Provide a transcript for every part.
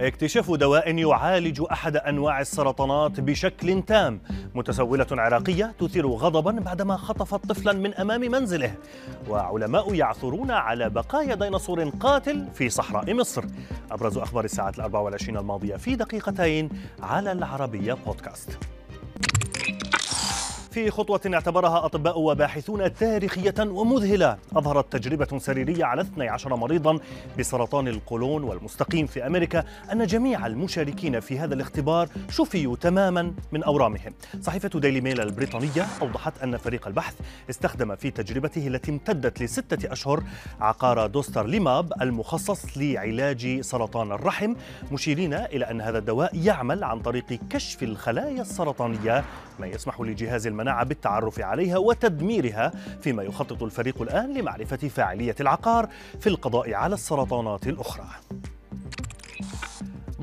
اكتشاف دواء يعالج أحد أنواع السرطانات بشكل تام. متسولة عراقية تثير غضبا بعدما خطفت طفلا من أمام منزله. وعلماء يعثرون على بقايا ديناصور قاتل في صحراء مصر. أبرز أخبار الساعات الأربع والعشرين الماضية في دقيقتين على العربية بودكاست. في خطوة اعتبرها أطباء وباحثون تاريخية ومذهلة. أظهرت تجربة سريرية على 12 مريضا بسرطان القولون والمستقيم في أمريكا أن جميع المشاركين في هذا الاختبار شفيوا تماما من أورامهم. صحيفة ديلي ميل البريطانية أوضحت أن فريق البحث استخدم في تجربته التي امتدت لستة أشهر عقار دوستر ليماب المخصص لعلاج سرطان الرحم مشيرين إلى أن هذا الدواء يعمل عن طريق كشف الخلايا السرطانية. ما يسمح لجهاز المناعة المناعة بالتعرف عليها وتدميرها فيما يخطط الفريق الآن لمعرفة فاعلية العقار في القضاء على السرطانات الأخرى.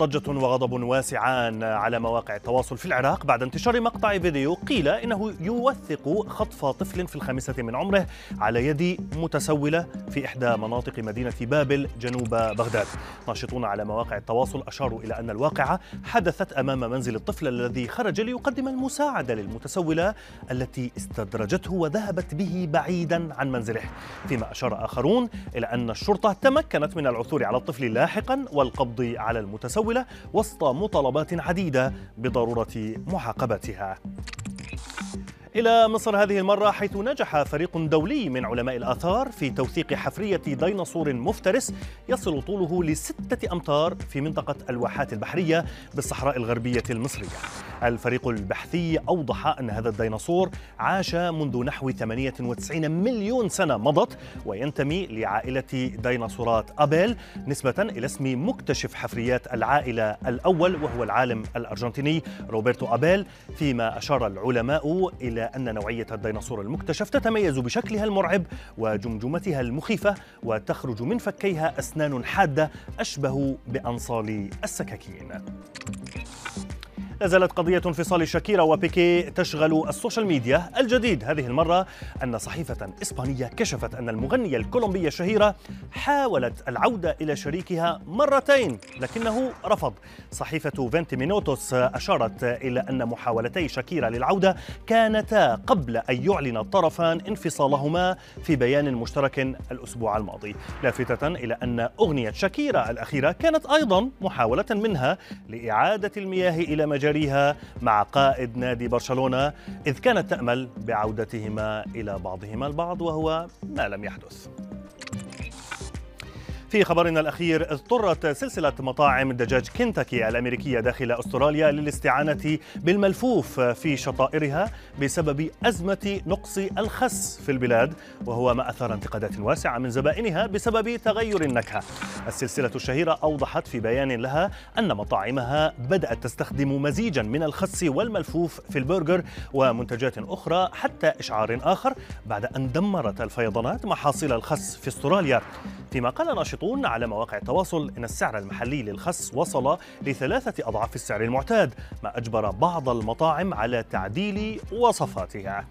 ضجة وغضب واسعان على مواقع التواصل في العراق بعد انتشار مقطع فيديو قيل إنه يوثق خطف طفل في الخامسة من عمره على يد متسولة في إحدى مناطق مدينة بابل جنوب بغداد. ناشطون على مواقع التواصل أشاروا إلى أن الواقعة حدثت أمام منزل الطفل الذي خرج ليقدم المساعدة للمتسولة التي استدرجته وذهبت به بعيدا عن منزله. فيما أشار آخرون إلى أن الشرطة تمكنت من العثور على الطفل لاحقا والقبض على المتسولة المتسولة وسط مطالبات عديدة بضرورة معاقبتها إلى مصر هذه المرة حيث نجح فريق دولي من علماء الآثار في توثيق حفرية ديناصور مفترس يصل طوله لستة أمتار في منطقة الواحات البحرية بالصحراء الغربية المصرية. الفريق البحثي أوضح أن هذا الديناصور عاش منذ نحو 98 مليون سنة مضت وينتمي لعائلة ديناصورات أبيل نسبة إلى اسم مكتشف حفريات العائلة الأول وهو العالم الأرجنتيني روبرتو أبيل. فيما أشار العلماء إلى أن نوعية الديناصور المكتشف تتميز بشكلها المرعب وجمجمتها المخيفة وتخرج من فكيها أسنان حادة أشبه بأنصال السكاكين. لا زالت قضية انفصال شاكيرا وبيكيه تشغل السوشيال ميديا الجديد. هذه المرة أن صحيفة إسبانية كشفت أن المغنية الكولومبية الشهيرة حاولت العودة إلى شريكها مرتين لكنه رفض. صحيفة فينتي مينوتوس أشارت إلى أن محاولتي شاكيرا للعودة كانتا قبل أن يعلن الطرفان انفصالهما في بيان مشترك الأسبوع الماضي. لافتة إلى أن أغنية شاكيرا الأخيرة كانت أيضا محاولة منها لإعادة المياه إلى مجال جاريها مع قائد نادي برشلونة إذ كانت تأمل بعودتهما إلى بعضهما البعض وهو ما لم يحدث. في خبرنا الأخير اضطرت سلسلة مطاعم دجاج كنتاكي الأمريكية داخل أستراليا للاستعانة بالملفوف في شطائرها بسبب أزمة نقص الخس في البلاد وهو ما أثار انتقادات واسعة من زبائنها بسبب تغير النكهة. السلسلة الشهيرة أوضحت في بيان لها أن مطاعمها بدأت تستخدم مزيجا من الخس والملفوف في البرجر ومنتجات أخرى حتى إشعار آخر بعد أن دمرت الفيضانات محاصيل الخس في أستراليا. فيما قال ناشطون على مواقع التواصل إن السعر المحلي للخس وصل لثلاثة أضعاف السعر المعتاد ما أجبر بعض المطاعم على تعديل وصفاتها.